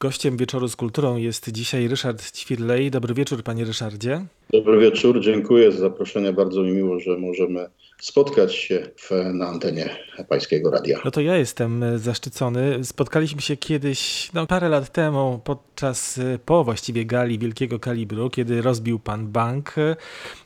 Gościem wieczoru z kulturą jest dzisiaj Ryszard Ćwirlej. Dobry wieczór, panie Ryszardzie. Dobry wieczór, dziękuję za zaproszenie. Bardzo mi miło, że możemy spotkać się w, na antenie Pańskiego Radia. No to ja jestem zaszczycony. Spotkaliśmy się kiedyś, no parę lat temu, podczas, po właściwie gali wielkiego kalibru, kiedy rozbił pan bank.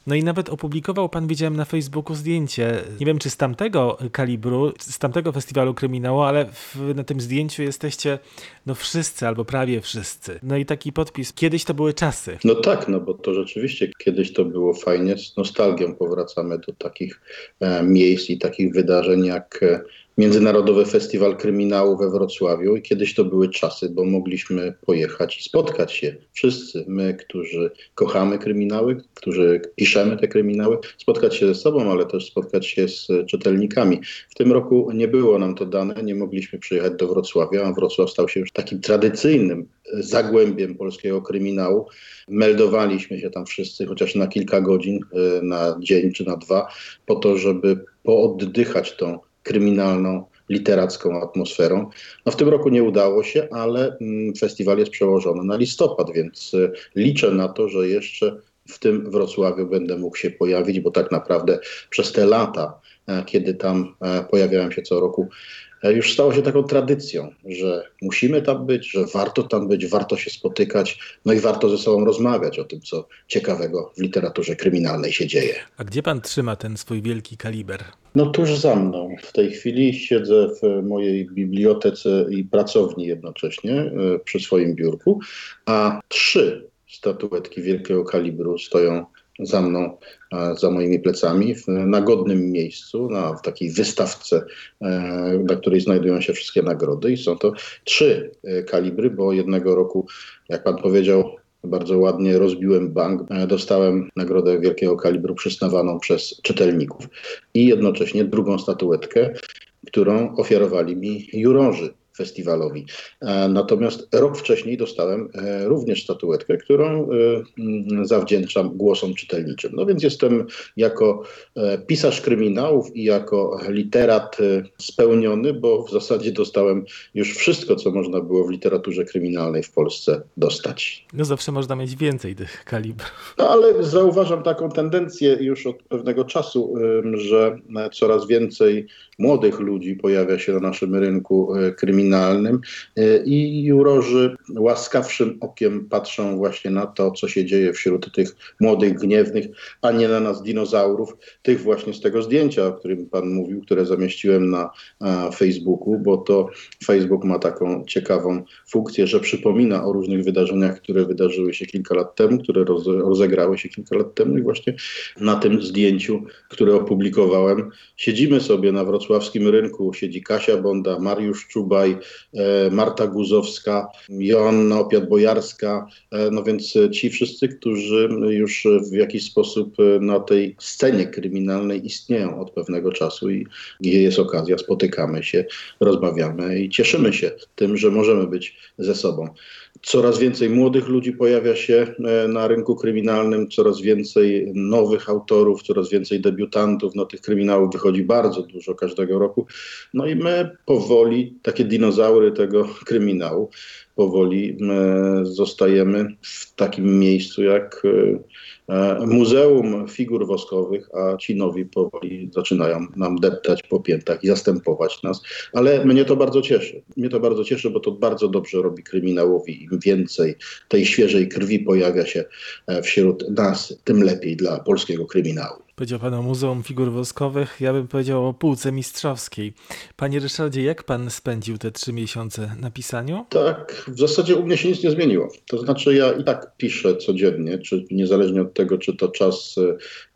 No i nawet opublikował pan, widziałem na Facebooku zdjęcie. Nie wiem, czy z tamtego kalibru, z tamtego festiwalu kryminału, ale w, na tym zdjęciu jesteście no wszyscy, albo prawie wszyscy. No i taki podpis. Kiedyś to były czasy. No tak, no bo to rzeczywiście kiedyś to było fajnie. Z nostalgią powracamy do takich e, miejsc i takich wydarzeń jak e, Międzynarodowy Festiwal Kryminału we Wrocławiu i kiedyś to były czasy, bo mogliśmy pojechać i spotkać się wszyscy, my, którzy kochamy kryminały, którzy piszemy te kryminały, spotkać się ze sobą, ale też spotkać się z czytelnikami. W tym roku nie było nam to dane, nie mogliśmy przyjechać do Wrocławia, a Wrocław stał się już takim tradycyjnym zagłębiem polskiego kryminału. Meldowaliśmy się tam wszyscy, chociaż na kilka godzin, e, na dzień czy na dwa, po to, żeby pooddychać tą kryminalną, literacką atmosferą. No w tym roku nie udało się, ale mm, festiwal jest przełożony na listopad, więc y, liczę na to, że jeszcze w tym Wrocławiu będę mógł się pojawić, bo tak naprawdę przez te lata, e, kiedy tam e, pojawiałem się co roku, E, już stało się taką tradycją, że musimy tam być, że warto tam być, warto się spotykać, no i warto ze sobą rozmawiać o tym, co ciekawego w literaturze kryminalnej się dzieje. A gdzie pan trzyma ten swój wielki kaliber? No tuż za mną. W tej chwili siedzę w mojej bibliotece i pracowni jednocześnie e, przy swoim biurku, a trzy statuetki wielkiego kalibru stoją za mną, za moimi plecami, w, na godnym miejscu, na, w takiej wystawce, e, na której znajdują się wszystkie nagrody. I są to trzy e, kalibry, bo jednego roku, jak pan powiedział, bardzo ładnie rozbiłem bank. E, dostałem nagrodę wielkiego kalibru przyznawaną przez czytelników i jednocześnie drugą statuetkę, którą ofiarowali mi jurorzy festiwalowi. E, natomiast rok wcześniej dostałem e, również statuetkę, którą e, mm, zawdzięczam głosom czytelniczym. No więc jestem jako pisarz kryminałów i jako literat spełniony, bo w zasadzie dostałem już wszystko, co można było w literaturze kryminalnej w Polsce dostać. No zawsze można mieć więcej tych kalibrów. No ale zauważam taką tendencję już od pewnego czasu, że coraz więcej młodych ludzi pojawia się na naszym rynku kryminalnym kryminalnym e, i jurorzy łaskawszym okiem patrzą właśnie na to, co się dzieje wśród tych młodych, gniewnych, a nie na nas dinozaurów, tych właśnie z tego zdjęcia, o którym pan mówił, które zamieściłem na Facebooku, bo to Facebook ma taką ciekawą funkcję, że przypomina o różnych wydarzeniach, które wydarzyły się kilka lat temu, które rozegrały się kilka lat temu i właśnie na tym zdjęciu, które opublikowałem, siedzimy sobie na wrocławskim rynku, siedzi Kasia Bonda, Mariusz Czubaj, E, Marta Guzowska, Joanna Opiat-Bojarska, e, no więc ci wszyscy, którzy już w jakiś sposób na tej scenie kryminalnej istnieją od pewnego czasu i gdzie jest okazja, spotykamy się, rozmawiamy i cieszymy się tym, że możemy być ze sobą. Coraz więcej młodych ludzi pojawia się e, na rynku kryminalnym, coraz więcej nowych autorów, coraz więcej debiutantów. No, tych kryminałów wychodzi bardzo dużo każdego roku. No i my powoli, takie dinozaury tego kryminału, powoli zostajemy w takim miejscu jak e, E, muzeum Figur Woskowych, a ci nowi powoli zaczynają nam deptać po piętach i zastępować nas. Ale mnie to bardzo cieszy. Mnie to bardzo cieszy, bo to bardzo dobrze robi kryminałowi. Im więcej tej świeżej krwi pojawia się e, wśród nas, tym lepiej dla polskiego kryminału. Powiedział Pan o Muzeum Figur Woskowych, ja bym powiedział o półce mistrzowskiej. Panie Ryszardzie, jak Pan spędził te trzy miesiące na pisaniu? Tak, w zasadzie u mnie się nic nie zmieniło. To znaczy ja i tak piszę codziennie, czy niezależnie od tego, czy to czas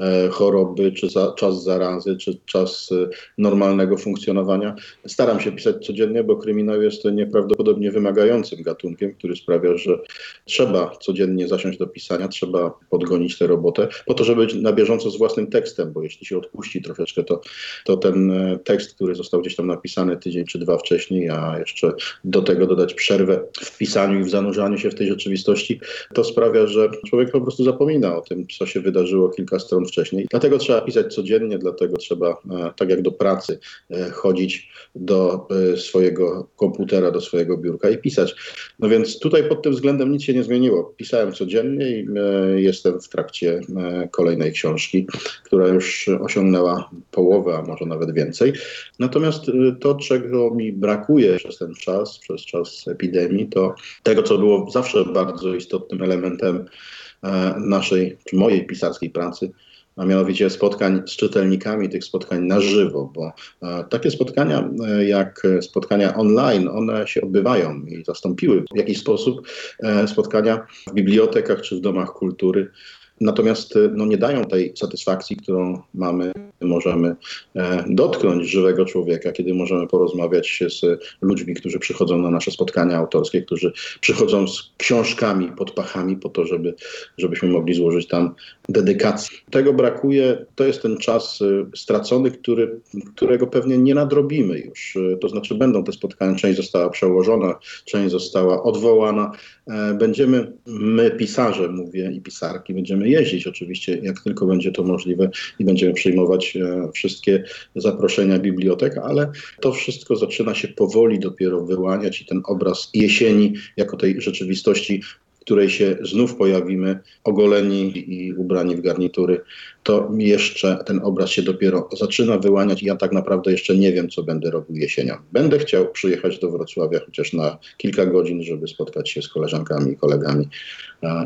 e, choroby, czy za, czas zarazy, czy czas e, normalnego funkcjonowania. Staram się pisać codziennie, bo kryminał jest nieprawdopodobnie wymagającym gatunkiem, który sprawia, że trzeba codziennie zasiąść do pisania, trzeba podgonić tę robotę, po to, żeby być na bieżąco z własnym tym tekstem, bo jeśli się odpuści troszeczkę, to, to ten e, tekst, który został gdzieś tam napisany tydzień czy dwa wcześniej, a jeszcze do tego dodać przerwę w pisaniu i w zanurzaniu się w tej rzeczywistości, to sprawia, że człowiek po prostu zapomina o tym, co się wydarzyło kilka stron wcześniej. Dlatego trzeba pisać codziennie, dlatego trzeba, e, tak jak do pracy, e, chodzić do swojego komputera, do swojego biurka i pisać. No więc tutaj pod tym względem nic się nie zmieniło. Pisałem codziennie i jestem w trakcie kolejnej książki, która już osiągnęła połowę, a może nawet więcej. Natomiast y, to, czego mi brakuje przez ten czas, przez czas epidemii, to tego, co było zawsze bardzo istotnym elementem e, naszej, czy mojej pisarskiej pracy, a mianowicie spotkań z czytelnikami, tych spotkań na żywo, bo e, takie spotkania e, jak spotkania online, one się odbywają i zastąpiły w jakiś sposób spotkania w bibliotekach czy w domach kultury. Natomiast e, no, nie dają tej satysfakcji, którą mamy, możemy e, dotknąć żywego człowieka, kiedy możemy porozmawiać z ludźmi, którzy przychodzą na nasze spotkania autorskie, którzy przychodzą z książkami pod pachami po to, żeby, żebyśmy mogli złożyć tam dedykację. Tego brakuje, to jest ten czas e, stracony, który, którego pewnie nie nadrobimy już. To znaczy będą te spotkania, część została przełożona, część została odwołana. Będziemy, my pisarze, mówię i pisarki, będziemy jeździć. Oczywiście, jak tylko będzie to możliwe i będziemy przyjmować e, wszystkie zaproszenia bibliotek, ale to wszystko zaczyna się powoli dopiero wyłaniać i ten obraz jesieni jako tej rzeczywistości której się znów pojawimy, ogoleni i ubrani w garnitury, to jeszcze ten obraz się dopiero zaczyna wyłaniać i ja tak naprawdę jeszcze nie wiem, co będę robił jesienią. Będę chciał przyjechać do Wrocławia chociaż na kilka godzin, żeby spotkać się z koleżankami i kolegami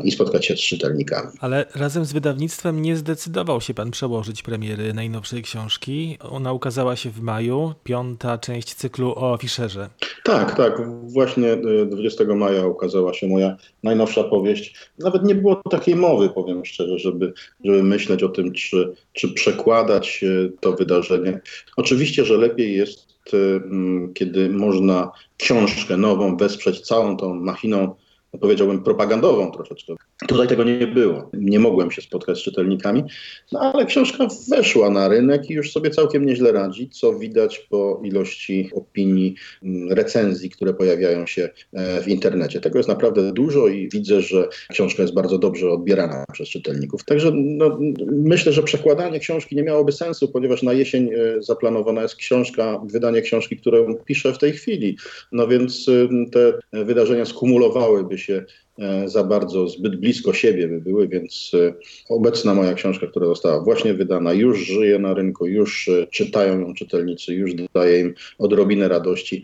i spotkać się z czytelnikami. Ale razem z wydawnictwem nie zdecydował się pan przełożyć premiery najnowszej książki. Ona ukazała się w maju, piąta część cyklu o Fischerze. Tak, tak. Właśnie 20 y, maja ukazała się moja najnowsza powieść. Nawet nie było takiej mowy, powiem szczerze, żeby, żeby myśleć o tym, czy, czy przekładać y, to wydarzenie. Oczywiście, że lepiej jest, mm, kiedy można książkę nową wesprzeć całą tą machiną powiedziałbym, propagandową troszeczkę. Tutaj tego nie było. Nie mogłem się spotkać z czytelnikami, no ale książka weszła na rynek i już sobie całkiem nieźle radzi, co widać po ilości opinii, mm, recenzji, które pojawiają się e, w internecie. Tego jest naprawdę dużo i widzę, że książka jest bardzo dobrze odbierana przez czytelników. Także no, myślę, że przekładanie książki nie miałoby sensu, ponieważ na jesień e, zaplanowana jest książka, wydanie książki, którą piszę w tej chwili. No więc te wydarzenia skumulowałyby się e, za bardzo, zbyt blisko siebie by były, więc e, obecna moja książka, która została właśnie wydana, już żyje na rynku, już e, czytają ją czytelnicy, już daje im odrobinę radości.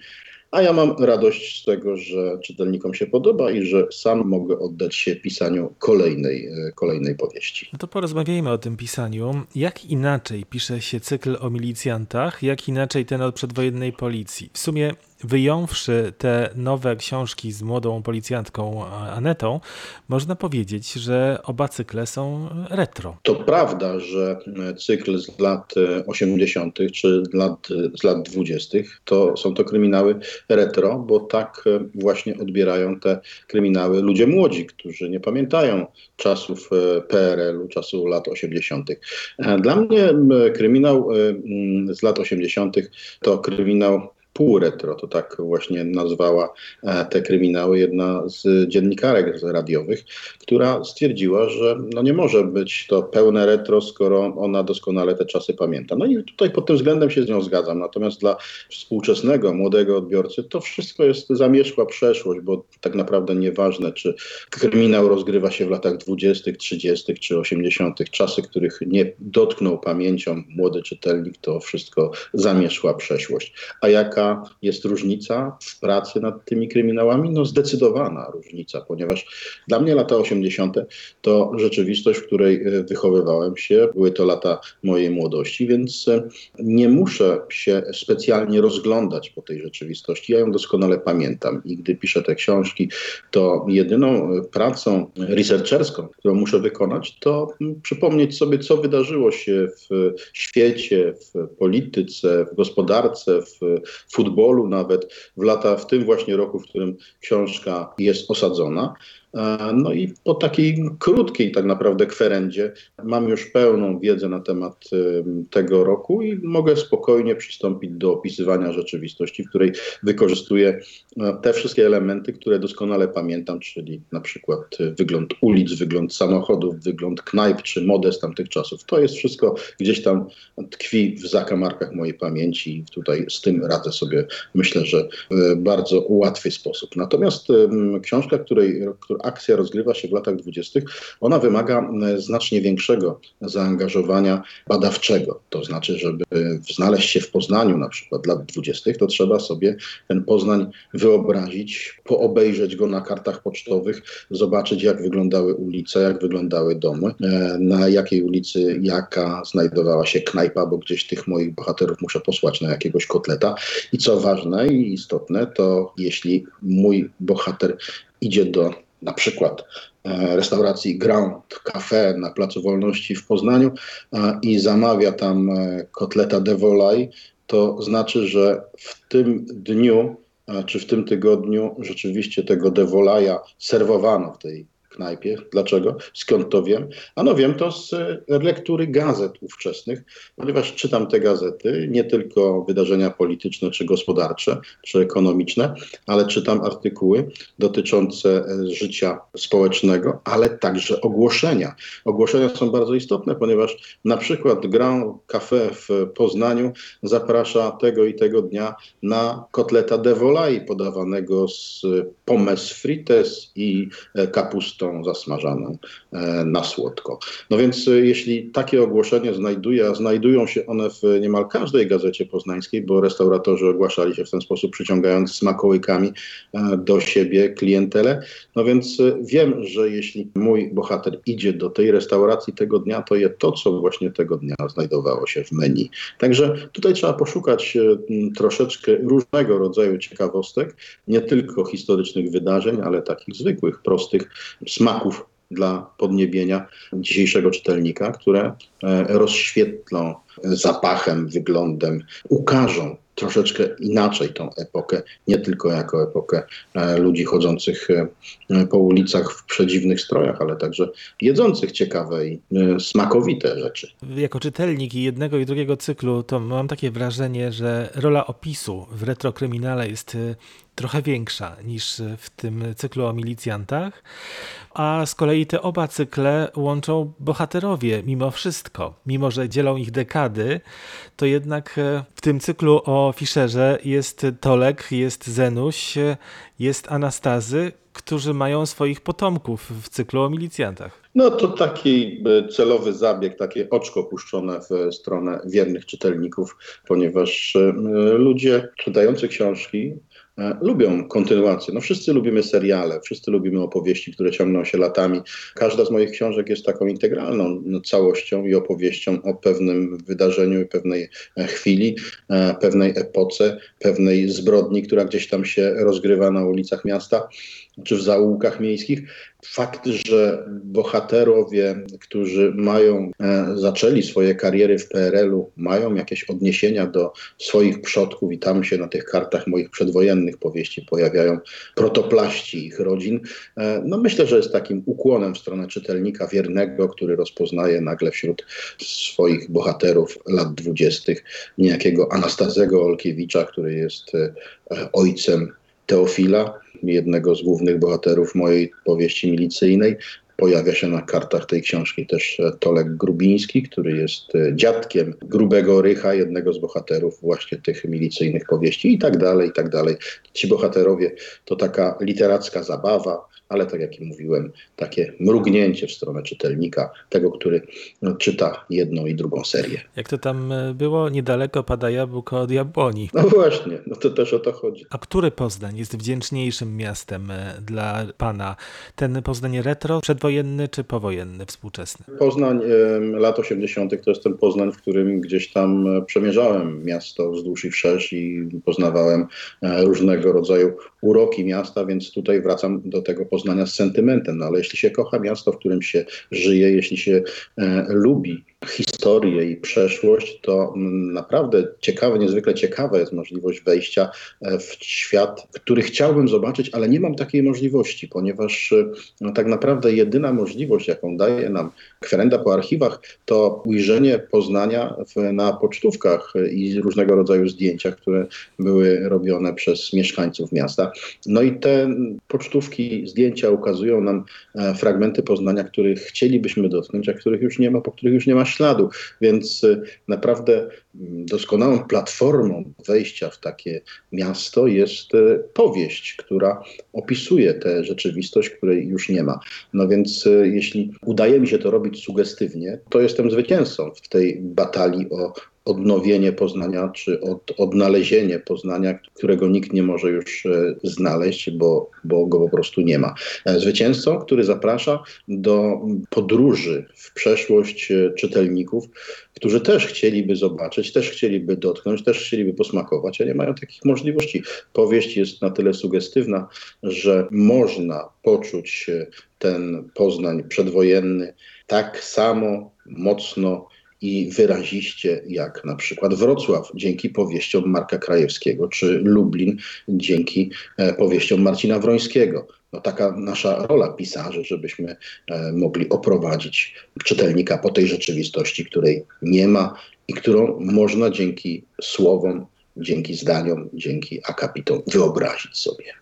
A ja mam radość z tego, że czytelnikom się podoba i że sam mogę oddać się pisaniu kolejnej, kolejnej powieści. No to porozmawiajmy o tym pisaniu. Jak inaczej pisze się cykl o milicjantach, jak inaczej ten od przedwojennej policji? W sumie wyjąwszy te nowe książki z młodą policjantką Anetą, można powiedzieć, że oba cykle są retro. To prawda, że cykl z lat 80. czy lat, z lat 20. to są to kryminały retro, bo tak właśnie odbierają te kryminały ludzie młodzi, którzy nie pamiętają czasów PRL-u, czasu lat 80. Dla mnie kryminał z lat 80. to kryminał półretro, to tak właśnie nazwała e, te kryminały jedna z dziennikarek radiowych, która stwierdziła, że no nie może być to pełne retro, skoro ona doskonale te czasy pamięta. No i tutaj pod tym względem się z nią zgadzam. Natomiast dla współczesnego, młodego odbiorcy to wszystko jest zamierzchła przeszłość, bo tak naprawdę nieważne, czy kryminał rozgrywa się w latach 20., 30. czy 80., czasy, których nie dotknął pamięcią młody czytelnik, to wszystko zamierzchła przeszłość. A jaka jest różnica w pracy nad tymi kryminałami? No zdecydowana różnica, ponieważ dla mnie lata 80. to rzeczywistość, w której e, wychowywałem się, były to lata mojej młodości, więc e, nie muszę się specjalnie rozglądać po tej rzeczywistości. Ja ją doskonale pamiętam i gdy piszę te książki, to jedyną e, pracą researcherską, którą muszę wykonać, to przypomnieć sobie, co wydarzyło się w świecie, w polityce, w gospodarce, w, w futbolu nawet w lata, w tym właśnie roku, w którym książka jest osadzona. No i po takiej krótkiej tak naprawdę kwerendzie mam już pełną wiedzę na temat tego roku i mogę spokojnie przystąpić do opisywania rzeczywistości, w której wykorzystuję te wszystkie elementy, które doskonale pamiętam, czyli na przykład wygląd ulic, wygląd samochodów, wygląd knajp czy modę z tamtych czasów. To jest wszystko gdzieś tam tkwi w zakamarkach mojej pamięci i tutaj z tym radzę sobie, myślę, że w bardzo łatwy sposób. Natomiast książka, której, akcja rozgrywa się w latach dwudziestych, ona wymaga znacznie większego zaangażowania badawczego. To znaczy, żeby znaleźć się w Poznaniu na przykład lat dwudziestych, to trzeba sobie ten Poznań wyobrazić, poobejrzeć go na kartach pocztowych, zobaczyć jak wyglądały ulice, jak wyglądały domy, e, na jakiej ulicy jaka znajdowała się knajpa, bo gdzieś tych moich bohaterów muszę posłać na jakiegoś kotleta. I co ważne i istotne, to jeśli mój bohater idzie do na przykład e, restauracji Ground Café na Placu Wolności w Poznaniu i zamawia tam e, kotleta de volaille, to znaczy, że w tym dniu czy w tym tygodniu rzeczywiście tego de volaille'a serwowano w tej knajpie. Dlaczego? Skąd to wiem? Ano wiem to z e, lektury gazet ówczesnych, ponieważ czytam te gazety, nie tylko wydarzenia polityczne, czy gospodarcze, czy ekonomiczne, ale czytam artykuły dotyczące e, życia społecznego, ale także ogłoszenia. Ogłoszenia są bardzo istotne, ponieważ na przykład Grand Café w Poznaniu zaprasza tego i tego dnia na kotleta de volaille podawanego z pommes frites i e, kapustą zasmażaną e, na słodko. No więc e, jeśli takie ogłoszenie znajduje, a znajdują się one w niemal każdej gazecie poznańskiej, bo restauratorzy ogłaszali się w ten sposób, przyciągając smakołykami e, do siebie klientelę, no więc wiem, że jeśli mój bohater idzie do tej restauracji tego dnia, to je to, co właśnie tego dnia znajdowało się w menu. Także tutaj trzeba poszukać troszeczkę różnego rodzaju ciekawostek, nie tylko historycznych wydarzeń, ale takich zwykłych, prostych, smaków dla podniebienia dzisiejszego czytelnika, które e, rozświetlą zapachem, wyglądem, ukażą troszeczkę inaczej tą epokę, nie tylko jako epokę e, ludzi chodzących e, po ulicach w przedziwnych strojach, ale także jedzących ciekawe i smakowite rzeczy. Jako czytelnik jednego i drugiego cyklu, to mam takie wrażenie, że rola opisu w retrokryminale jest trochę większa niż w tym cyklu o milicjantach, a z kolei te oba cykle łączą bohaterowie mimo wszystko. Mimo, że dzielą ich dekady, to jednak e, w tym cyklu o Fischerze jest Tolek, jest Zenuś, jest Anastazy, którzy mają swoich potomków w cyklu o milicjantach. No to taki e, celowy zabieg, takie oczko puszczone w stronę wiernych czytelników, ponieważ e, ludzie czytający książki E, lubią kontynuację. No wszyscy lubimy seriale, wszyscy lubimy opowieści, które ciągną się latami. Każda z moich książek jest taką integralną całością i opowieścią o pewnym wydarzeniu pewnej e, chwili, e, pewnej epoce, pewnej zbrodni, która gdzieś tam się rozgrywa na ulicach miasta czy w zaułkach miejskich. Fakt, że bohaterowie, którzy mają, e, zaczęli swoje kariery w PRL-u, mają jakieś odniesienia do swoich przodków i tam się na tych kartach moich przedwojennych powieści pojawiają protoplaści ich rodzin, e, no myślę, że jest takim ukłonem w stronę czytelnika wiernego, który rozpoznaje nagle wśród swoich bohaterów lat dwudziestych niejakiego Anastazego Olkiewicza, który jest e, ojcem Teofila, jednego z głównych bohaterów mojej powieści milicyjnej. Pojawia się na kartach tej książki też e, Tolek Grubiński, który jest e, dziadkiem grubego Rycha, jednego z bohaterów właśnie tych milicyjnych powieści i tak dalej, i tak dalej. Ci bohaterowie to taka literacka zabawa, ale tak jak mówiłem, takie mrugnięcie w stronę czytelnika, tego, który no, czyta jedną i drugą serię. Jak to tam e, było, niedaleko pada jabłko od jabłoni. No właśnie, no to też o to chodzi. A który Poznań jest wdzięczniejszym miastem e, dla pana? Ten Poznań retro, przedwojenny czy powojenny, współczesny? Poznań lat 80. to jest ten Poznań, w którym gdzieś tam e, przemierzałem miasto wzdłuż i wszerz i poznawałem różnego rodzaju uroki miasta, więc tutaj wracam do tego Poznania z sentymentem. No ale jeśli się kocha miasto, w którym się żyje, jeśli się e, lubi historię i przeszłość, to naprawdę ciekawe, niezwykle ciekawa jest możliwość wejścia e, w świat, który chciałbym zobaczyć, ale nie mam takiej możliwości, ponieważ no, tak naprawdę jedyna możliwość, jaką daje nam kwerenda po archiwach, to ujrzenie Poznania w, na pocztówkach i różnego rodzaju zdjęciach, które były robione przez mieszkańców miasta. No i te pocztówki, zdjęcia ukazują nam e, fragmenty Poznania, których chcielibyśmy dotknąć, a których już nie ma, po których już nie ma śladu. Więc y, naprawdę mm, doskonałą platformą wejścia w takie miasto jest y, powieść, która opisuje tę rzeczywistość, której już nie ma. No więc y, jeśli udaje mi się to robić sugestywnie, to jestem zwycięzcą w tej batalii o odnowienie Poznania, czy od, odnalezienie Poznania, którego nikt nie może już e, znaleźć, bo, bo go po prostu nie ma. E, zwycięzcą, który zaprasza do podróży w przeszłość e, czytelników, którzy też chcieliby zobaczyć, też chcieliby dotknąć, też chcieliby posmakować, a nie mają takich możliwości. Powieść jest na tyle sugestywna, że można poczuć ten Poznań przedwojenny tak samo mocno i wyraziście, jak na przykład Wrocław dzięki powieściom Marka Krajewskiego, czy Lublin dzięki e, powieściom Marcina Wrońskiego. No, taka nasza rola pisarzy, żebyśmy e, mogli oprowadzić czytelnika po tej rzeczywistości, której nie ma i którą można dzięki słowom, dzięki zdaniom, dzięki akapitom wyobrazić sobie.